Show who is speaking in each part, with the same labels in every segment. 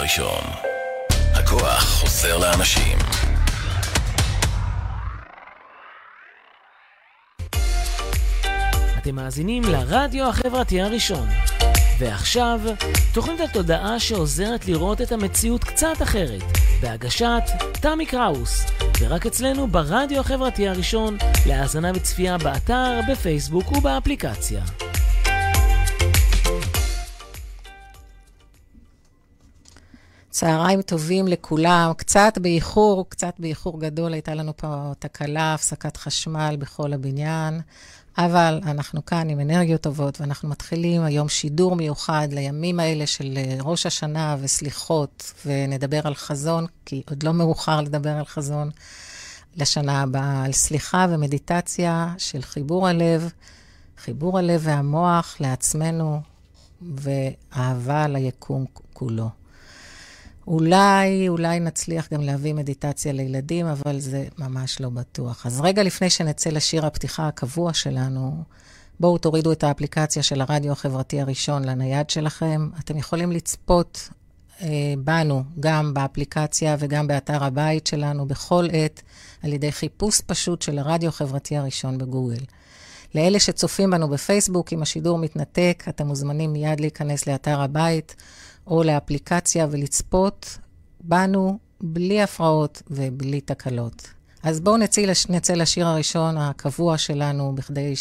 Speaker 1: הראשון. הכוח חוזר לאנשים.
Speaker 2: אתם מאזינים לרדיו החברתי הראשון. ועכשיו, תוכנית התודעה שעוזרת לראות את המציאות קצת אחרת, בהגשת תמי קראוס, ורק אצלנו ברדיו החברתי הראשון, להאזנה וצפייה באתר, בפייסבוק ובאפליקציה.
Speaker 3: צהריים טובים לכולם, קצת באיחור, קצת באיחור גדול, הייתה לנו פה תקלה, הפסקת חשמל בכל הבניין, אבל אנחנו כאן עם אנרגיות טובות, ואנחנו מתחילים היום שידור מיוחד לימים האלה של אה, ראש השנה וסליחות, ונדבר על חזון, כי עוד לא מאוחר לדבר על חזון לשנה הבאה, על סליחה ומדיטציה של חיבור הלב, חיבור הלב והמוח לעצמנו, ואהבה ליקום כולו. אולי, אולי נצליח גם להביא מדיטציה לילדים, אבל זה ממש לא בטוח. אז רגע לפני שנצא לשיר הפתיחה הקבוע שלנו, בואו תורידו את האפליקציה של הרדיו החברתי הראשון לנייד שלכם. אתם יכולים לצפות אה, בנו גם באפליקציה וגם באתר הבית שלנו בכל עת, על ידי חיפוש פשוט של הרדיו החברתי הראשון בגוגל. לאלה שצופים בנו בפייסבוק, אם השידור מתנתק, אתם מוזמנים מיד להיכנס לאתר הבית. או לאפליקציה ולצפות בנו בלי הפרעות ובלי תקלות. אז בואו נצא, נצא לשיר הראשון הקבוע שלנו, בכדי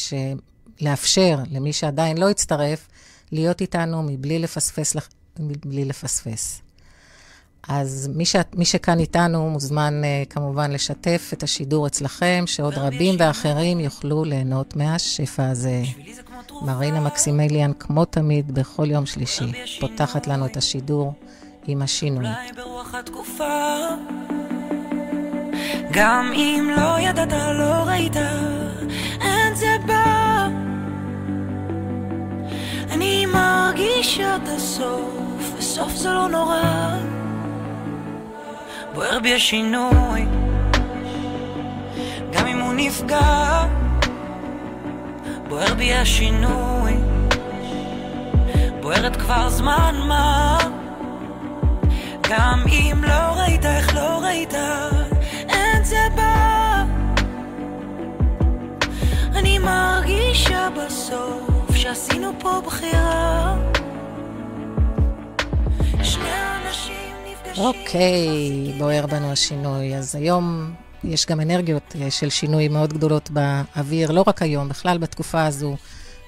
Speaker 3: לאפשר למי שעדיין לא הצטרף, להיות איתנו מבלי לפספס, מבלי לפספס. אז מי, ש... מי שכאן איתנו מוזמן uh, כמובן לשתף את השידור אצלכם, שעוד רבים ואחרים יוכלו ליהנות מהשפע הזה. מרינה מקסימליאן, כמו תמיד, בכל יום שלישי, פותחת לנו את השידור עם השינוי. גם אם לא ידעת, לא ראית, אין זה בא. אני מרגיש עד הסוף, וסוף זה לא נורא. בוער בי השינוי, גם אם הוא נפגע. בוער בי השינוי, בוערת כבר זמן מה. גם אם לא ראית, איך לא ראית, אין זה בא. אני מרגישה בסוף שעשינו פה בחירה. אוקיי, בוער בנו השינוי. אז היום יש גם אנרגיות אה, של שינוי מאוד גדולות באוויר, לא רק היום, בכלל בתקופה הזו,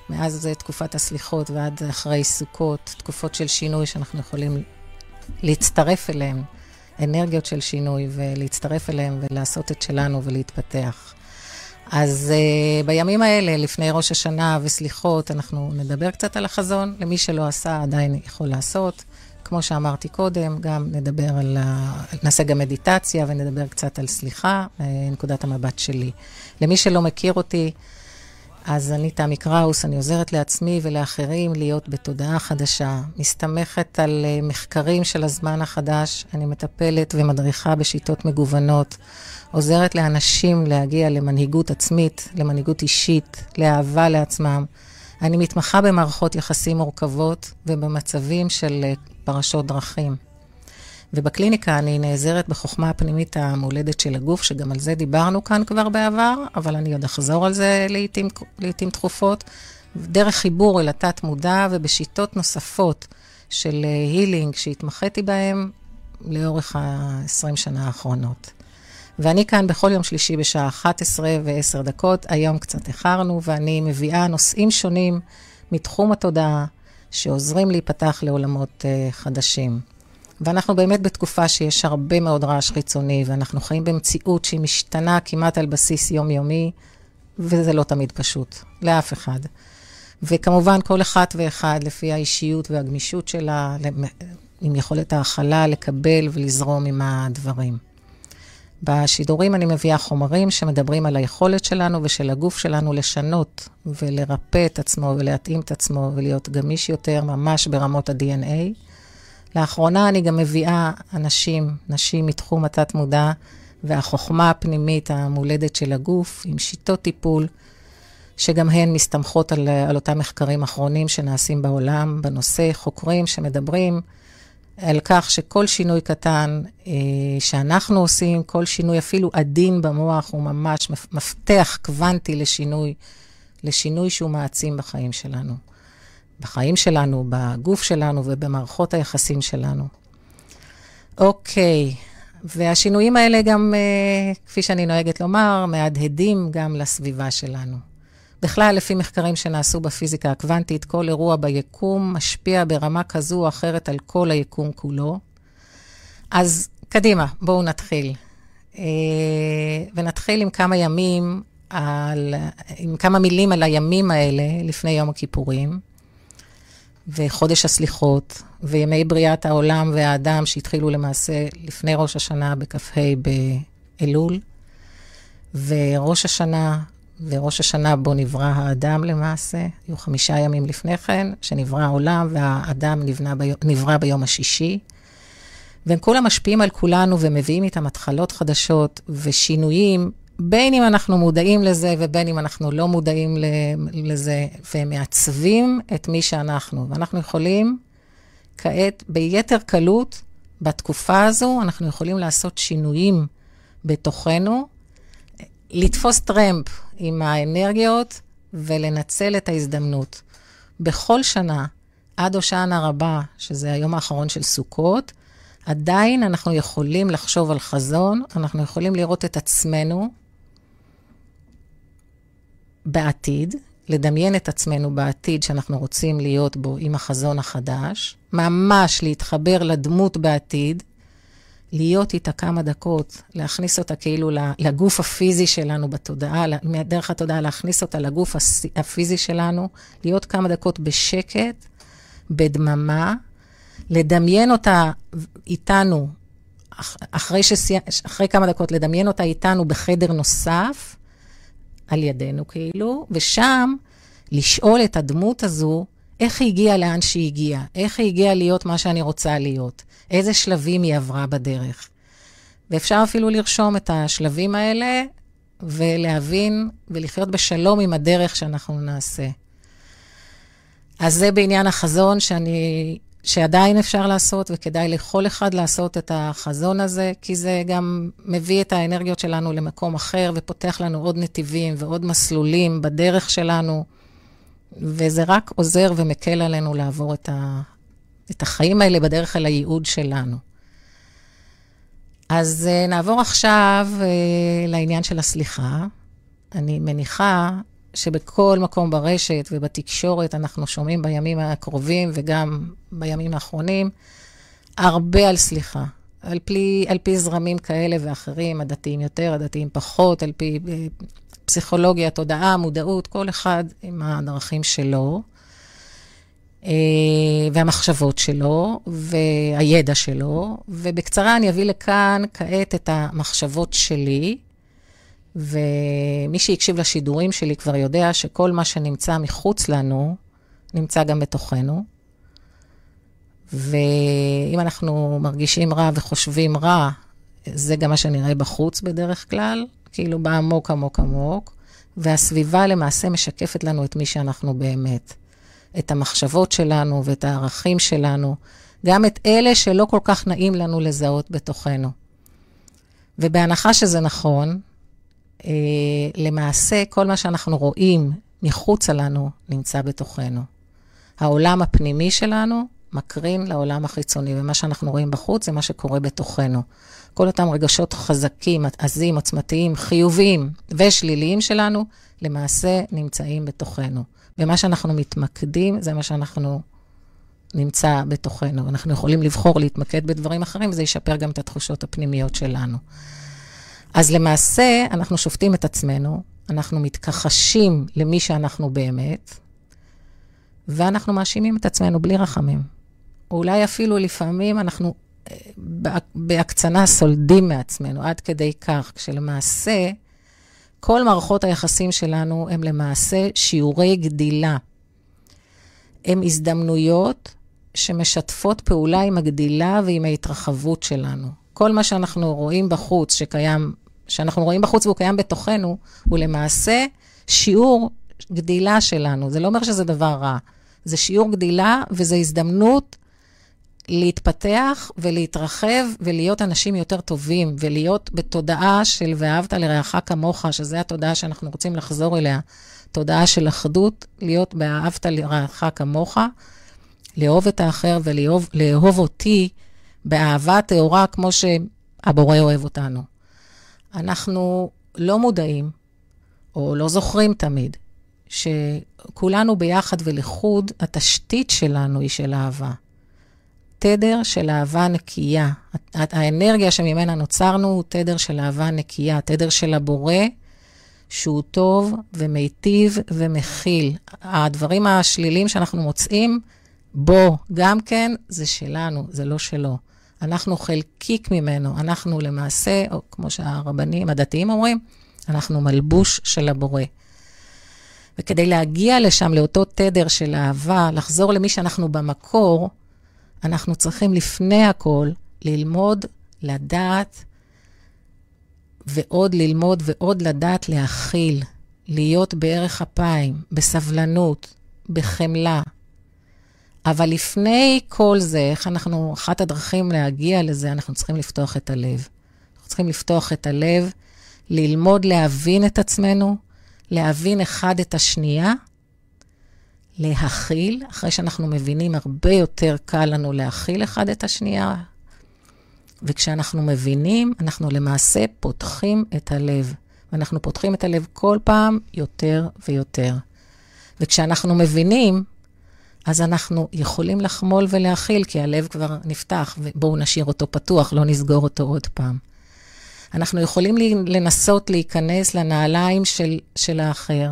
Speaker 3: מאז אה, תקופת הסליחות ועד אחרי סוכות, תקופות של שינוי שאנחנו יכולים להצטרף אליהן, אנרגיות של שינוי, ולהצטרף אליהן ולעשות את שלנו ולהתפתח. אז uh, בימים האלה, לפני ראש השנה וסליחות, אנחנו נדבר קצת על החזון. למי שלא עשה, עדיין יכול לעשות. כמו שאמרתי קודם, גם נדבר על ה... נעשה גם מדיטציה ונדבר קצת על סליחה, אה, נקודת המבט שלי. למי שלא מכיר אותי, אז אני תמי קראוס, אני עוזרת לעצמי ולאחרים להיות בתודעה חדשה, מסתמכת על אה, מחקרים של הזמן החדש, אני מטפלת ומדריכה בשיטות מגוונות, עוזרת לאנשים להגיע למנהיגות עצמית, למנהיגות אישית, לאהבה לעצמם. אני מתמחה במערכות יחסים מורכבות ובמצבים של אה, פרשות דרכים. ובקליניקה אני נעזרת בחוכמה הפנימית המולדת של הגוף, שגם על זה דיברנו כאן כבר בעבר, אבל אני עוד אחזור על זה לעתים, לעתים תכופות, דרך חיבור אל התת-מודע ובשיטות נוספות של הילינג שהתמחיתי בהם לאורך ה-20 שנה האחרונות. ואני כאן בכל יום שלישי בשעה 11 ו-10 דקות, היום קצת איחרנו, ואני מביאה נושאים שונים מתחום התודעה, שעוזרים להיפתח לעולמות uh, חדשים. ואנחנו באמת בתקופה שיש הרבה מאוד רעש חיצוני, ואנחנו חיים במציאות שהיא משתנה כמעט על בסיס יומיומי, וזה לא תמיד פשוט, לאף אחד. וכמובן, כל אחת ואחד, לפי האישיות והגמישות שלה, עם יכולת ההכלה, לקבל ולזרום עם הדברים. בשידורים אני מביאה חומרים שמדברים על היכולת שלנו ושל הגוף שלנו לשנות ולרפא את עצמו ולהתאים את עצמו ולהיות גמיש יותר, ממש ברמות ה-DNA. לאחרונה אני גם מביאה אנשים, נשים מתחום התת-מודע והחוכמה הפנימית המולדת של הגוף, עם שיטות טיפול, שגם הן מסתמכות על, על אותם מחקרים אחרונים שנעשים בעולם בנושא, חוקרים שמדברים על כך שכל שינוי קטן אה, שאנחנו עושים, כל שינוי אפילו עדין במוח, הוא ממש מפתח קוונטי לשינוי, לשינוי שהוא מעצים בחיים שלנו. בחיים שלנו, בגוף שלנו ובמערכות היחסים שלנו. אוקיי, והשינויים האלה גם, אה, כפי שאני נוהגת לומר, מהדהדים גם לסביבה שלנו. בכלל, לפי מחקרים שנעשו בפיזיקה הקוונטית, כל אירוע ביקום משפיע ברמה כזו או אחרת על כל היקום כולו. אז קדימה, בואו נתחיל. אה, ונתחיל עם כמה ימים, על, עם כמה מילים על הימים האלה לפני יום הכיפורים, וחודש הסליחות, וימי בריאת העולם והאדם שהתחילו למעשה לפני ראש השנה בכ"ה באלול, וראש השנה וראש השנה בו נברא האדם למעשה, היו חמישה ימים לפני כן, שנברא העולם, והאדם נבנה ביום, נברא ביום השישי. והם כולם משפיעים על כולנו ומביאים איתם התחלות חדשות ושינויים, בין אם אנחנו מודעים לזה ובין אם אנחנו לא מודעים לזה, והם מעצבים את מי שאנחנו. ואנחנו יכולים כעת, ביתר קלות, בתקופה הזו, אנחנו יכולים לעשות שינויים בתוכנו, לתפוס טרמפ עם האנרגיות ולנצל את ההזדמנות. בכל שנה, עד הושענא רבה, שזה היום האחרון של סוכות, עדיין אנחנו יכולים לחשוב על חזון, אנחנו יכולים לראות את עצמנו בעתיד, לדמיין את עצמנו בעתיד שאנחנו רוצים להיות בו עם החזון החדש, ממש להתחבר לדמות בעתיד, להיות איתה כמה דקות, להכניס אותה כאילו לגוף הפיזי שלנו בתודעה, דרך התודעה להכניס אותה לגוף הפיזי שלנו, להיות כמה דקות בשקט, בדממה, לדמיין אותה איתנו, אחרי, שסי... אחרי כמה דקות, לדמיין אותה איתנו בחדר נוסף, על ידינו כאילו, ושם לשאול את הדמות הזו, איך היא הגיעה לאן שהיא הגיעה, איך היא הגיעה להיות מה שאני רוצה להיות. איזה שלבים היא עברה בדרך. ואפשר אפילו לרשום את השלבים האלה ולהבין ולחיות בשלום עם הדרך שאנחנו נעשה. אז זה בעניין החזון שאני, שעדיין אפשר לעשות, וכדאי לכל אחד לעשות את החזון הזה, כי זה גם מביא את האנרגיות שלנו למקום אחר ופותח לנו עוד נתיבים ועוד מסלולים בדרך שלנו, וזה רק עוזר ומקל עלינו לעבור את, ה, את החיים האלה בדרך אל הייעוד שלנו. אז uh, נעבור עכשיו uh, לעניין של הסליחה. אני מניחה שבכל מקום ברשת ובתקשורת אנחנו שומעים בימים הקרובים וגם בימים האחרונים הרבה על סליחה. על פי, על פי זרמים כאלה ואחרים, הדתיים יותר, הדתיים פחות, על פי uh, פסיכולוגיה, תודעה, מודעות, כל אחד עם הדרכים שלו. אה, והמחשבות שלו, והידע שלו, ובקצרה אני אביא לכאן כעת את המחשבות שלי, ומי שהקשיב לשידורים שלי כבר יודע שכל מה שנמצא מחוץ לנו, נמצא גם בתוכנו. ואם אנחנו מרגישים רע וחושבים רע, זה גם מה שנראה בחוץ בדרך כלל, כאילו בעמוק עמוק עמוק, והסביבה למעשה משקפת לנו את מי שאנחנו באמת. את המחשבות שלנו ואת הערכים שלנו, גם את אלה שלא כל כך נעים לנו לזהות בתוכנו. ובהנחה שזה נכון, אה, למעשה כל מה שאנחנו רואים מחוצה לנו נמצא בתוכנו. העולם הפנימי שלנו מקרין לעולם החיצוני, ומה שאנחנו רואים בחוץ זה מה שקורה בתוכנו. כל אותם רגשות חזקים, עזים, עוצמתיים, חיוביים ושליליים שלנו, למעשה נמצאים בתוכנו. ומה שאנחנו מתמקדים, זה מה שאנחנו נמצא בתוכנו. אנחנו יכולים לבחור להתמקד בדברים אחרים, וזה ישפר גם את התחושות הפנימיות שלנו. אז למעשה, אנחנו שופטים את עצמנו, אנחנו מתכחשים למי שאנחנו באמת, ואנחנו מאשימים את עצמנו בלי רחמים. אולי אפילו לפעמים אנחנו אה, בהקצנה סולדים מעצמנו, עד כדי כך, כשלמעשה כל מערכות היחסים שלנו הם למעשה שיעורי גדילה. הם הזדמנויות שמשתפות פעולה עם הגדילה ועם ההתרחבות שלנו. כל מה שאנחנו רואים בחוץ, שקיים, שאנחנו רואים בחוץ והוא קיים בתוכנו, הוא למעשה שיעור גדילה שלנו. זה לא אומר שזה דבר רע. זה שיעור גדילה וזו הזדמנות להתפתח ולהתרחב ולהיות אנשים יותר טובים, ולהיות בתודעה של ואהבת לרעך כמוך, שזו התודעה שאנחנו רוצים לחזור אליה, תודעה של אחדות, להיות באהבת לרעך כמוך, לאהוב את האחר ולאהוב אותי באהבה טהורה כמו שהבורא אוהב אותנו. אנחנו לא מודעים, או לא זוכרים תמיד, שכולנו ביחד ולחוד, התשתית שלנו היא של אהבה. תדר של אהבה נקייה. האנרגיה שממנה נוצרנו הוא תדר של אהבה נקייה, תדר של הבורא, שהוא טוב ומיטיב ומכיל. הדברים השלילים שאנחנו מוצאים בו גם כן, זה שלנו, זה לא שלו. אנחנו חלקיק ממנו, אנחנו למעשה, או כמו שהרבנים הדתיים אומרים, אנחנו מלבוש של הבורא. וכדי להגיע לשם, לאותו תדר של אהבה, לחזור למי שאנחנו במקור, אנחנו צריכים לפני הכל ללמוד, לדעת, ועוד ללמוד ועוד לדעת להכיל, להיות בערך אפיים, בסבלנות, בחמלה. אבל לפני כל זה, איך אנחנו, אחת הדרכים להגיע לזה, אנחנו צריכים לפתוח את הלב. אנחנו צריכים לפתוח את הלב, ללמוד להבין את עצמנו, להבין אחד את השנייה, להכיל, אחרי שאנחנו מבינים, הרבה יותר קל לנו להכיל אחד את השנייה. וכשאנחנו מבינים, אנחנו למעשה פותחים את הלב. ואנחנו פותחים את הלב כל פעם יותר ויותר. וכשאנחנו מבינים, אז אנחנו יכולים לחמול ולהכיל, כי הלב כבר נפתח, ובואו נשאיר אותו פתוח, לא נסגור אותו עוד פעם. אנחנו יכולים לנסות להיכנס לנעליים של, של האחר,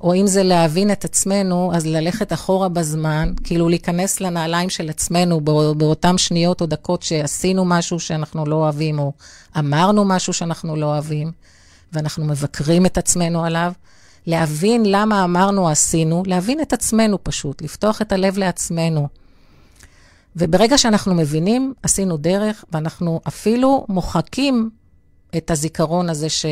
Speaker 3: או אם זה להבין את עצמנו, אז ללכת אחורה בזמן, כאילו להיכנס לנעליים של עצמנו באותן שניות או דקות שעשינו משהו שאנחנו לא אוהבים, או אמרנו משהו שאנחנו לא אוהבים, ואנחנו מבקרים את עצמנו עליו. להבין למה אמרנו, עשינו, להבין את עצמנו פשוט, לפתוח את הלב לעצמנו. וברגע שאנחנו מבינים, עשינו דרך, ואנחנו אפילו מוחקים את הזיכרון הזה ש...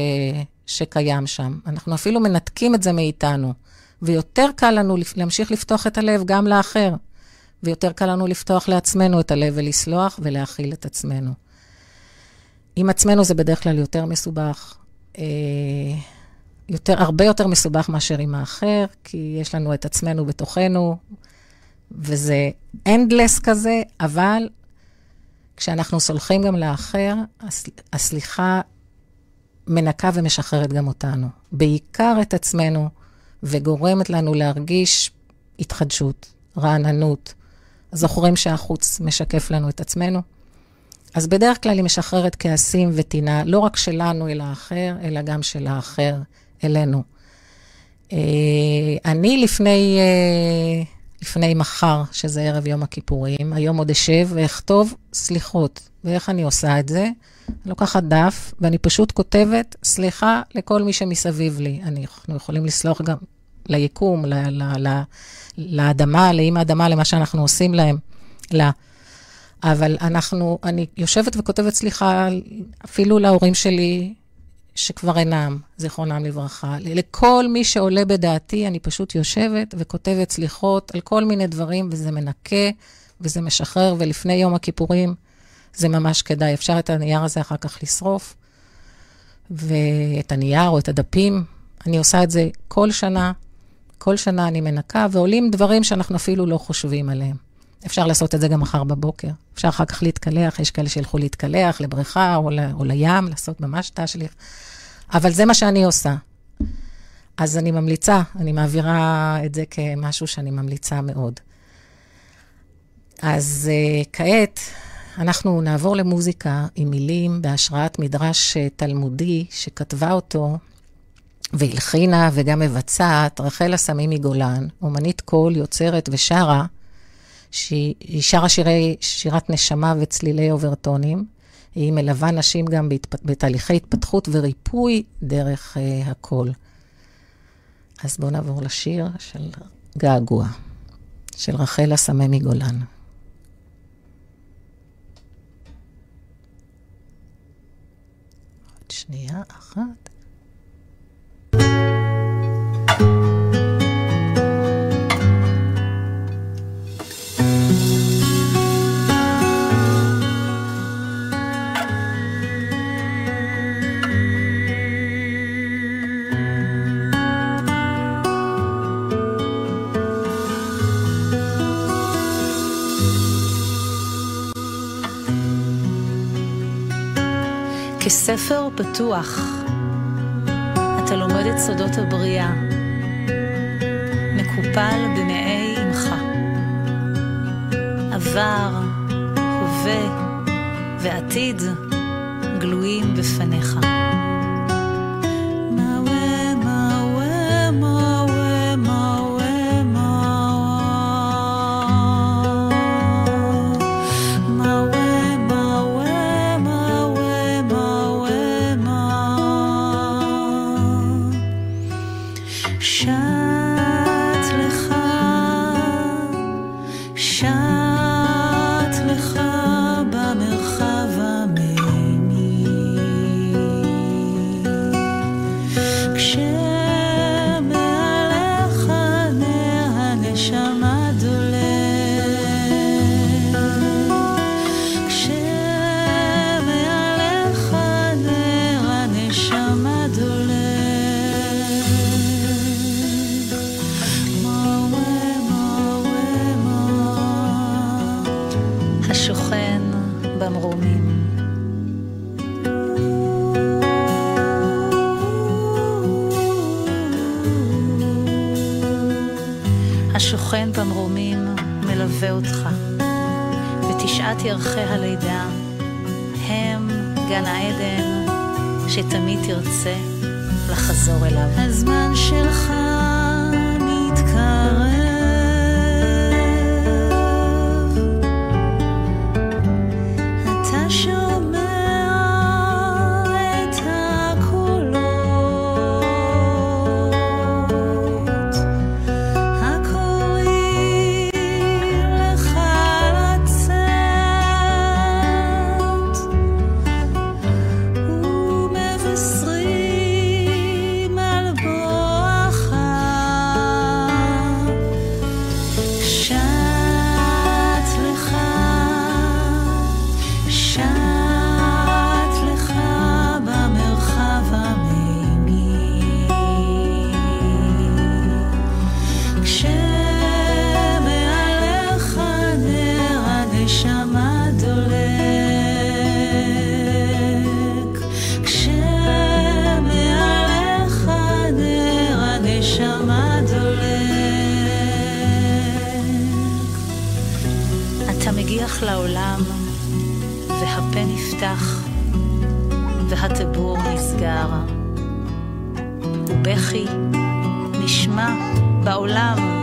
Speaker 3: שקיים שם. אנחנו אפילו מנתקים את זה מאיתנו. ויותר קל לנו להמשיך לפתוח את הלב גם לאחר, ויותר קל לנו לפתוח לעצמנו את הלב ולסלוח ולהכיל את עצמנו. עם עצמנו זה בדרך כלל יותר מסובך, אה, יותר, הרבה יותר מסובך מאשר עם האחר, כי יש לנו את עצמנו בתוכנו, וזה endless כזה, אבל כשאנחנו סולחים גם לאחר, הסליחה מנקה ומשחררת גם אותנו. בעיקר את עצמנו, וגורמת לנו להרגיש התחדשות, רעננות. זוכרים שהחוץ משקף לנו את עצמנו? אז בדרך כלל היא משחררת כעסים וטינה, לא רק שלנו אל האחר, אלא גם של האחר אלינו. אה, אני לפני, אה, לפני מחר, שזה ערב יום הכיפורים, היום עוד אשב ואכתוב סליחות. ואיך אני עושה את זה? אני לוקחת דף, ואני פשוט כותבת, סליחה לכל מי שמסביב לי. אנחנו יכולים לסלוח גם ליקום, ל, ל, ל, לאדמה, לאמא האדמה, למה שאנחנו עושים להם, לה. אבל אנחנו, אני יושבת וכותבת סליחה אפילו להורים שלי, שכבר אינם, זיכרונם לברכה. לכל מי שעולה בדעתי, אני פשוט יושבת וכותבת סליחות על כל מיני דברים, וזה מנקה, וזה משחרר, ולפני יום הכיפורים, זה ממש כדאי. אפשר את הנייר הזה אחר כך לשרוף, ואת הנייר או את הדפים. אני עושה את זה כל שנה. כל שנה אני מנקה, ועולים דברים שאנחנו אפילו לא חושבים עליהם. אפשר לעשות את זה גם מחר בבוקר. אפשר אחר כך להתקלח, יש כאלה שילכו להתקלח לבריכה או, ל, או לים, לעשות ממש תשליך. אבל זה מה שאני עושה. אז אני ממליצה, אני מעבירה את זה כמשהו שאני ממליצה מאוד. אז uh, כעת, אנחנו נעבור למוזיקה עם מילים בהשראת מדרש אה, תלמודי שכתבה אותו והלחינה וגם מבצעת רחל אסמי מגולן, אומנית קול, יוצרת ושרה, שהיא שרה שירי, שירת נשמה וצלילי אוברטונים. היא מלווה נשים גם בהתפ... בתהליכי התפתחות וריפוי דרך uh, הקול. אז בואו נעבור לשיר של געגוע, של רחל אסמי מגולן. שנייה אחת.
Speaker 4: כספר פתוח, אתה לומד את סודות הבריאה, מקופל במעי אמך. עבר, הווה ועתיד גלויים בפניך. ירחי הלידה, הם גן העדן שתמיד תרצה לחזור אליו. הזמן שלך הנשמה דולק. אתה מגיח לעולם, והפה נפתח, והטבור נסגר. ובכי נשמע בעולם.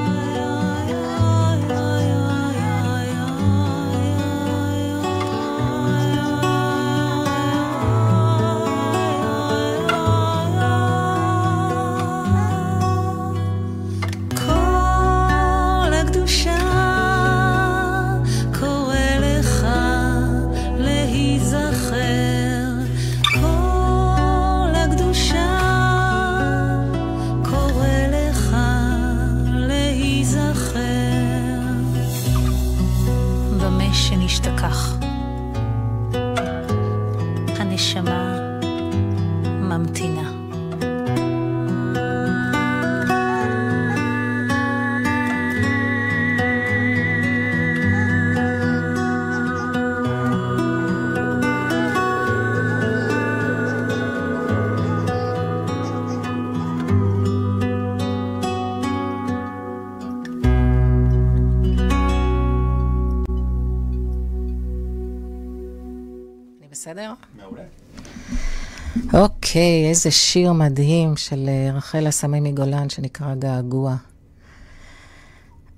Speaker 3: אוקיי, איזה שיר מדהים של אה, רחל אסמי מגולן שנקרא געגוע.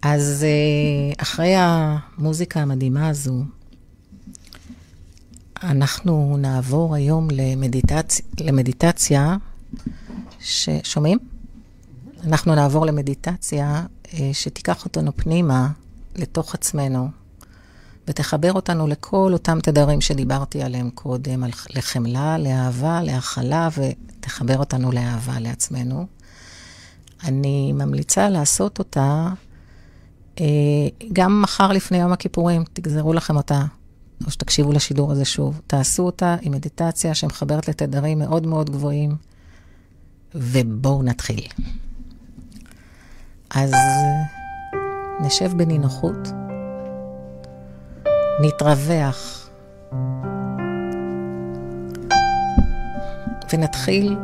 Speaker 3: אז אה, אחרי המוזיקה המדהימה הזו, אנחנו נעבור היום למדיטצ... למדיטציה, ש... שומעים? אנחנו נעבור למדיטציה אה, שתיקח אותנו פנימה, לתוך עצמנו, ותחבר אותנו לכל אותם תדרים שדיברתי עליהם קודם, על לחמלה, לאהבה, להכלה, ותחבר אותנו לאהבה לעצמנו. אני ממליצה לעשות אותה אה, גם מחר לפני יום הכיפורים, תגזרו לכם אותה, או שתקשיבו לשידור הזה שוב. תעשו אותה עם מדיטציה שמחברת לתדרים מאוד מאוד גבוהים, ובואו נתחיל. אז נשב בנינוחות. נתרווח. ונתחיל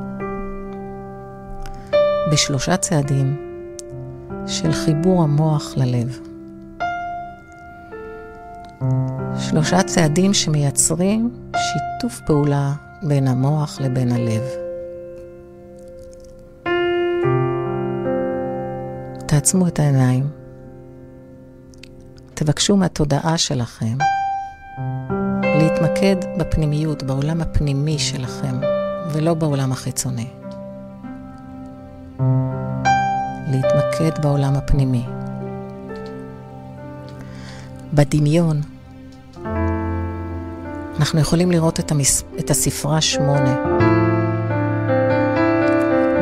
Speaker 3: בשלושה צעדים של חיבור המוח ללב. שלושה צעדים שמייצרים שיתוף פעולה בין המוח לבין הלב. תעצמו את העיניים, תבקשו מהתודעה שלכם להתמקד בפנימיות, בעולם הפנימי שלכם, ולא בעולם החיצוני. להתמקד בעולם הפנימי. בדמיון, אנחנו יכולים לראות את, המס... את הספרה שמונה.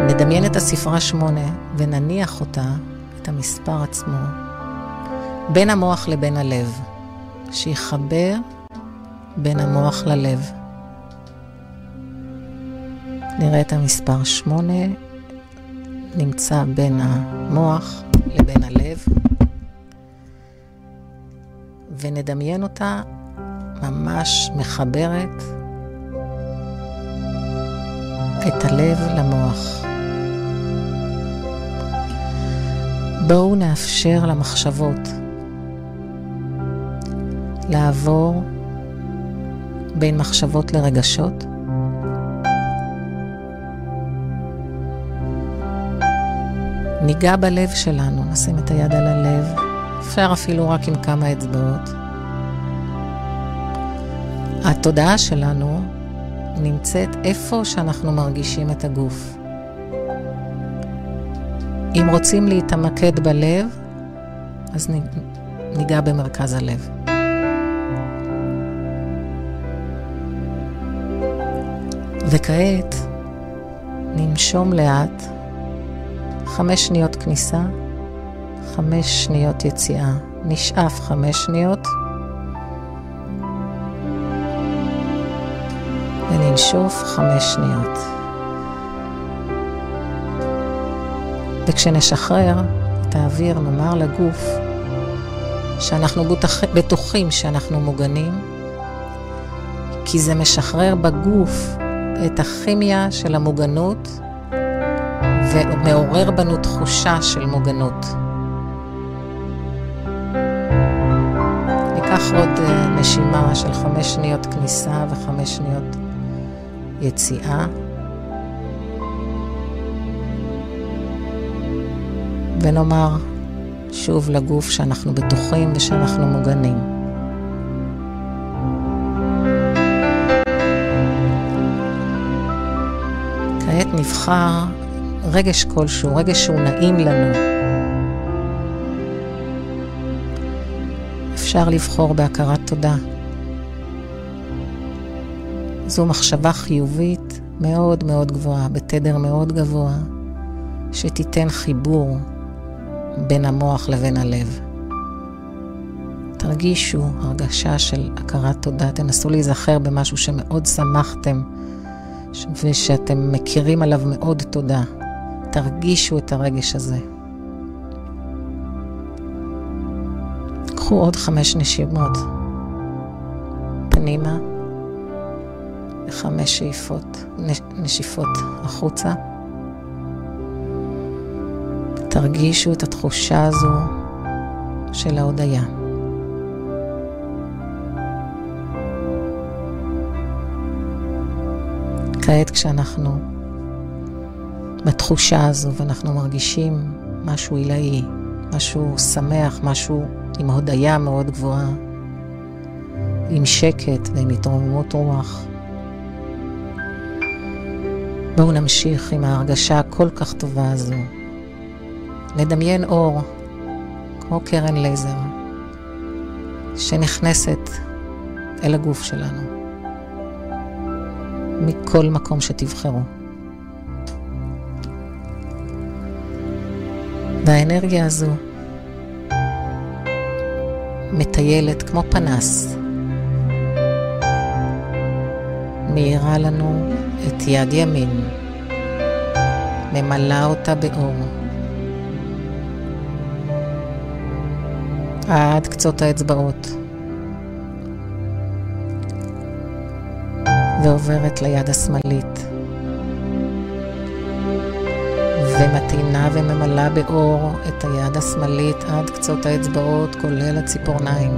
Speaker 3: נדמיין את הספרה שמונה ונניח אותה, את המספר עצמו, בין המוח לבין הלב, שיחבר בין המוח ללב. נראה את המספר שמונה, נמצא בין המוח לבין הלב, ונדמיין אותה ממש מחברת את הלב למוח. בואו נאפשר למחשבות לעבור בין מחשבות לרגשות. ניגע בלב שלנו, נשים את היד על הלב, אפשר אפילו רק עם כמה אצבעות. התודעה שלנו נמצאת איפה שאנחנו מרגישים את הגוף. אם רוצים להתמקד בלב, אז ניגע במרכז הלב. וכעת ננשום לאט, חמש שניות כניסה, חמש שניות יציאה. נשאף חמש שניות, וננשוף חמש שניות. וכשנשחרר את האוויר, נאמר לגוף שאנחנו בטוחים שאנחנו מוגנים, כי זה משחרר בגוף את הכימיה של המוגנות ומעורר בנו תחושה של מוגנות. ניקח עוד אה, נשימה של חמש שניות כניסה וחמש שניות יציאה. ונאמר שוב לגוף שאנחנו בטוחים ושאנחנו מוגנים. נבחר רגש כלשהו, רגש שהוא נעים לנו. אפשר לבחור בהכרת תודה. זו מחשבה חיובית מאוד מאוד גבוהה, בתדר מאוד גבוה, שתיתן חיבור בין המוח לבין הלב. תרגישו הרגשה של הכרת תודה, תנסו להיזכר במשהו שמאוד שמחתם ושאתם מכירים עליו מאוד תודה. תרגישו את הרגש הזה. קחו עוד חמש נשימות פנימה וחמש שאיפות, נשיפות החוצה. תרגישו את התחושה הזו של ההודיה. כעת כשאנחנו בתחושה הזו ואנחנו מרגישים משהו עילאי, משהו שמח, משהו עם הודיה מאוד גבוהה, עם שקט ועם התרוממות רוח. בואו נמשיך עם ההרגשה הכל כך טובה הזו. נדמיין אור, כמו קרן לייזר, שנכנסת אל הגוף שלנו. מכל מקום שתבחרו. והאנרגיה הזו מטיילת כמו פנס, מאירה לנו את יד ימין, ממלאה אותה באור. עד קצות האצבעות. ועוברת ליד השמאלית, ומטעינה וממלאה באור את היד השמאלית עד קצות האצבעות, כולל הציפורניים.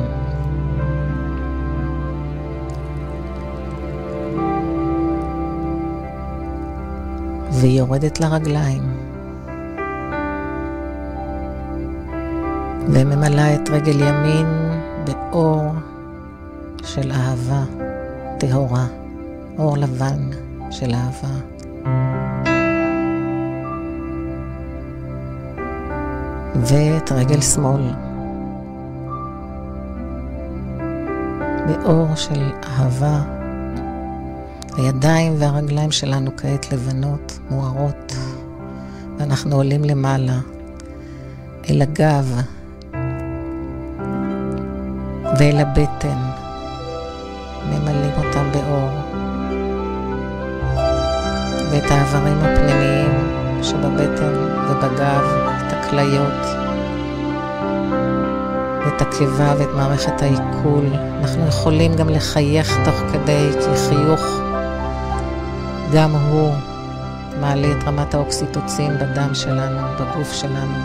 Speaker 3: והיא יורדת לרגליים. וממלאה את רגל ימין באור של אהבה טהורה, אור לבן של אהבה. ואת רגל שמאל באור של אהבה. הידיים והרגליים שלנו כעת לבנות, מוארות, ואנחנו עולים למעלה, אל הגב ואל הבטן, ממלאים אותם באור. ואת האיברים הפנימיים שבבטן ובגב, את הכליות, ואת הקיבה ואת מערכת העיכול. אנחנו יכולים גם לחייך תוך כדי, כי חיוך גם הוא מעלה את רמת האוקסיטוצין בדם שלנו, בגוף שלנו.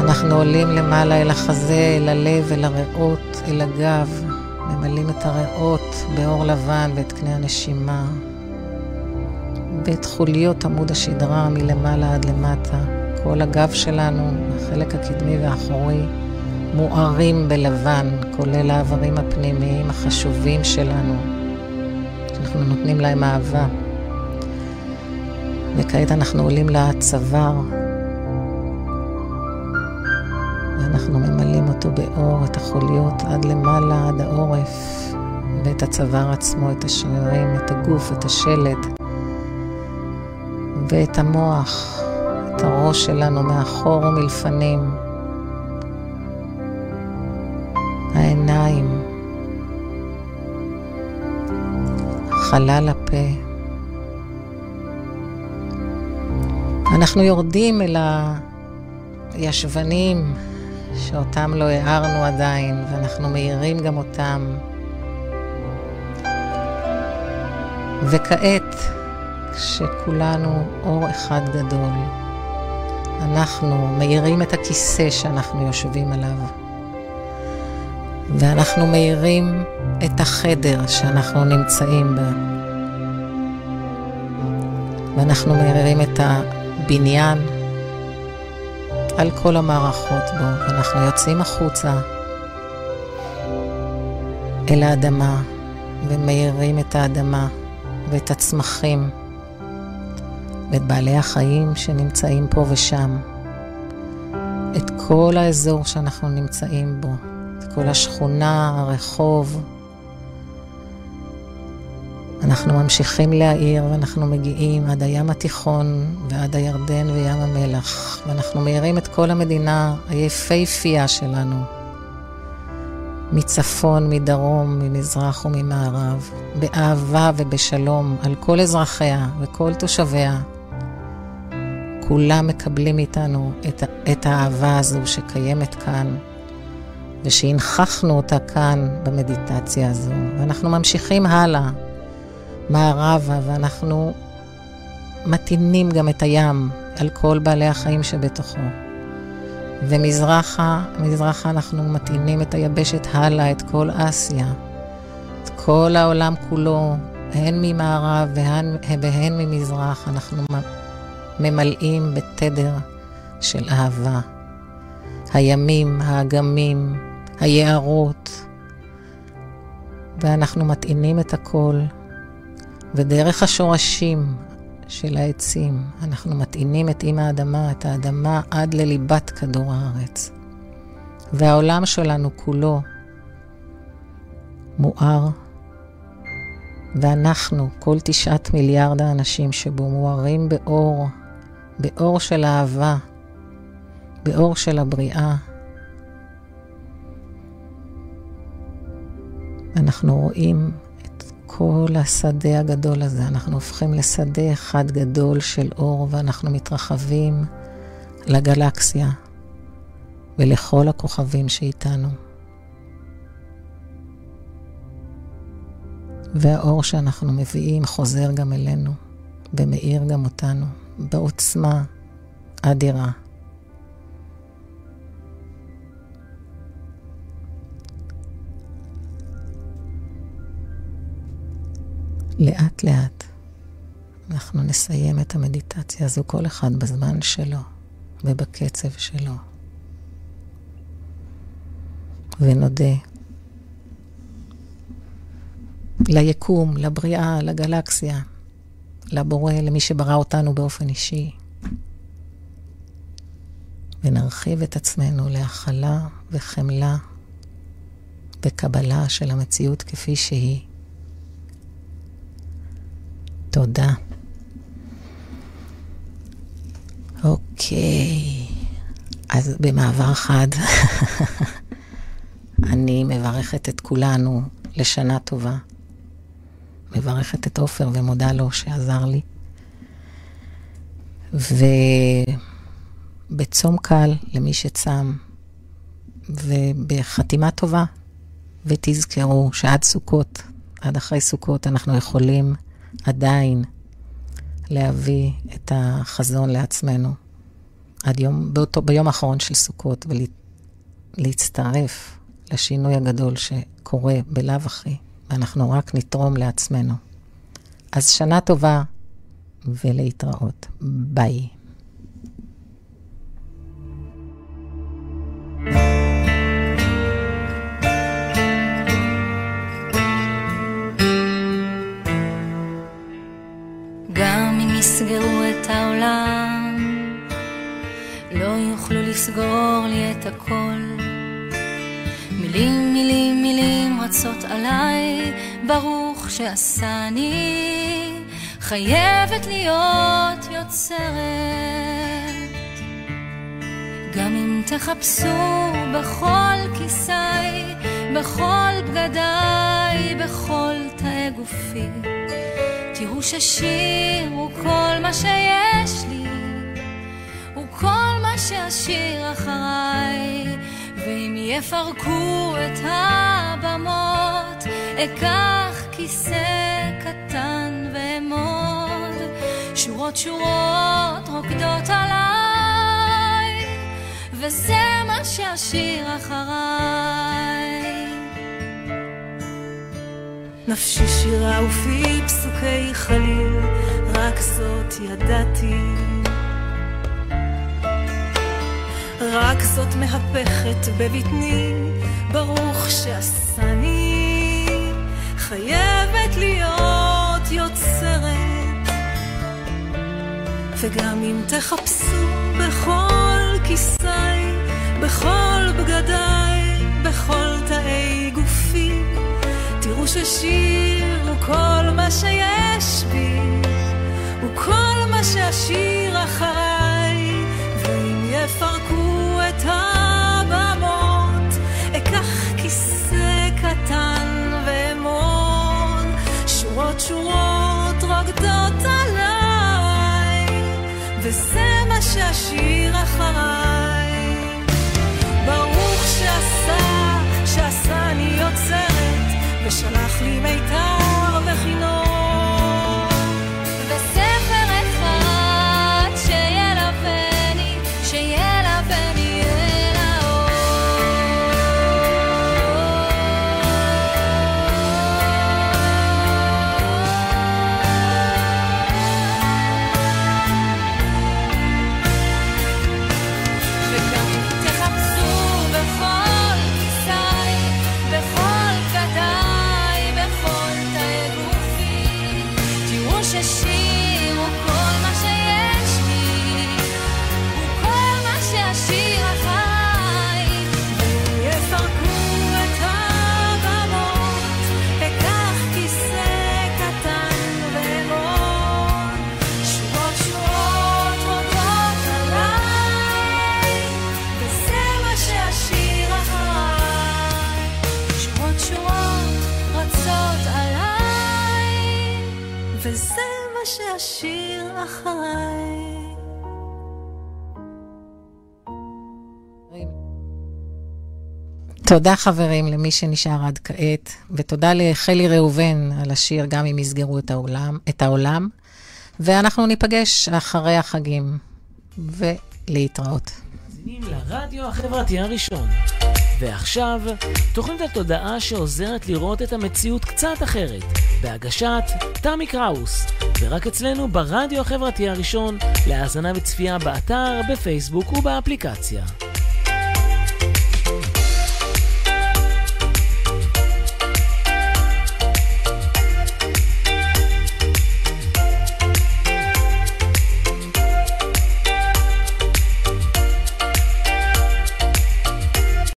Speaker 3: אנחנו עולים למעלה אל החזה, אל הלב, אל הריאות, אל הגב, ממלאים את הריאות באור לבן ואת קנה הנשימה, ואת חוליות עמוד השדרה מלמעלה עד למטה. כל הגב שלנו, החלק הקדמי והאחורי, מוארים בלבן, כולל האיברים הפנימיים החשובים שלנו, שאנחנו נותנים להם אהבה. וכעת אנחנו עולים לצוואר, ואנחנו ממלאים אותו באור, את החוליות עד למעלה, עד העורף, ואת הצוואר עצמו, את השרירים, את הגוף, את השלד, ואת המוח, את הראש שלנו מאחור ומלפנים, העיניים, חלל הפה. אנחנו יורדים אל הישבנים שאותם לא הארנו עדיין, ואנחנו מאירים גם אותם. וכעת, כשכולנו אור אחד גדול, אנחנו מאירים את הכיסא שאנחנו יושבים עליו, ואנחנו מאירים את החדר שאנחנו נמצאים בה, ואנחנו מאירים את הבניין על כל המערכות בו, ואנחנו יוצאים החוצה אל האדמה ומאירים את האדמה ואת הצמחים ואת בעלי החיים שנמצאים פה ושם, את כל האזור שאנחנו נמצאים בו, את כל השכונה, הרחוב. אנחנו ממשיכים להעיר ואנחנו מגיעים עד הים התיכון ועד הירדן וים המלח, ואנחנו מאירים את כל המדינה היפהפייה שלנו, מצפון, מדרום, ממזרח וממערב, באהבה ובשלום על כל אזרחיה וכל תושביה. כולם מקבלים מאיתנו את, את האהבה הזו שקיימת כאן, ושהנכחנו אותה כאן במדיטציה הזו, ואנחנו ממשיכים הלאה. מערבה, ואנחנו מטעינים גם את הים על כל בעלי החיים שבתוכו. ומזרחה, מזרחה אנחנו מטעינים את היבשת הלאה, את כל אסיה, את כל העולם כולו, הן ממערב והן, והן ממזרח, אנחנו ממלאים בתדר של אהבה. הימים, האגמים, היערות, ואנחנו מטעינים את הכל ודרך השורשים של העצים אנחנו מטעינים את אימא האדמה, את האדמה עד לליבת כדור הארץ. והעולם שלנו כולו מואר, ואנחנו, כל תשעת מיליארד האנשים שבו, מוארים באור, באור של אהבה, באור של הבריאה. אנחנו רואים כל השדה הגדול הזה. אנחנו הופכים לשדה אחד גדול של אור, ואנחנו מתרחבים לגלקסיה ולכל הכוכבים שאיתנו. והאור שאנחנו מביאים חוזר גם אלינו ומאיר גם אותנו בעוצמה אדירה. לאט לאט אנחנו נסיים את המדיטציה הזו, כל אחד בזמן שלו ובקצב שלו. ונודה ליקום, לבריאה, לגלקסיה, לבורא, למי שברא אותנו באופן אישי. ונרחיב את עצמנו להכלה וחמלה וקבלה של המציאות כפי שהיא. תודה. אוקיי, אז במעבר חד, אני מברכת את כולנו לשנה טובה. מברכת את עופר ומודה לו שעזר לי. ובצום קל למי שצם, ובחתימה טובה, ותזכרו שעד סוכות, עד אחרי סוכות, אנחנו יכולים עדיין להביא את החזון לעצמנו. עד יום, באותו, ביום האחרון של סוכות, ולהצטרף לשינוי הגדול שקורה בלאו הכי, ואנחנו רק נתרום לעצמנו. אז שנה טובה ולהתראות. ביי.
Speaker 5: לסגור לי את הכל. מילים, מילים, מילים רצות עליי, ברוך שעשני, חייבת להיות יוצרת. גם אם תחפשו בכל כיסי, בכל בגדיי, בכל תאי גופי. תראו ששיר הוא כל מה שיש לי, שאשיר אחריי, ואם יפרקו את הבמות, אקח כיסא קטן ואמוד, שורות שורות רוקדות עליי, וזה מה שאשיר אחריי.
Speaker 4: נפשי שירה ופי פסוקי חליל, רק זאת ידעתי. רק זאת מהפכת בבטני, ברוך שעשני, חייבת להיות יוצרת. וגם אם תחפשו בכל כיסי, בכל בגדיי, בכל תאי גופי, תראו ששיר הוא כל מה שיש בי, הוא כל מה שאשיר אחריי, ואם יפרקו הבמות, אקח כיסא קטן ואמון, שורות שורות רוקדות עליי, וזה מה אחריי. ברוך שעשה, שעשני יוצרת ושלח לי מיתר
Speaker 3: תודה חברים למי שנשאר עד כעת, ותודה לחלי ראובן על השיר גם אם יסגרו את העולם. את העולם. ואנחנו ניפגש אחרי החגים, ולהתראות.
Speaker 2: לרדיו החברתי הראשון. ועכשיו, תוכנית התודעה שעוזרת לראות את המציאות קצת אחרת, בהגשת תמי קראוס, ורק אצלנו ברדיו החברתי הראשון, להאזנה וצפייה באתר, בפייסבוק ובאפליקציה.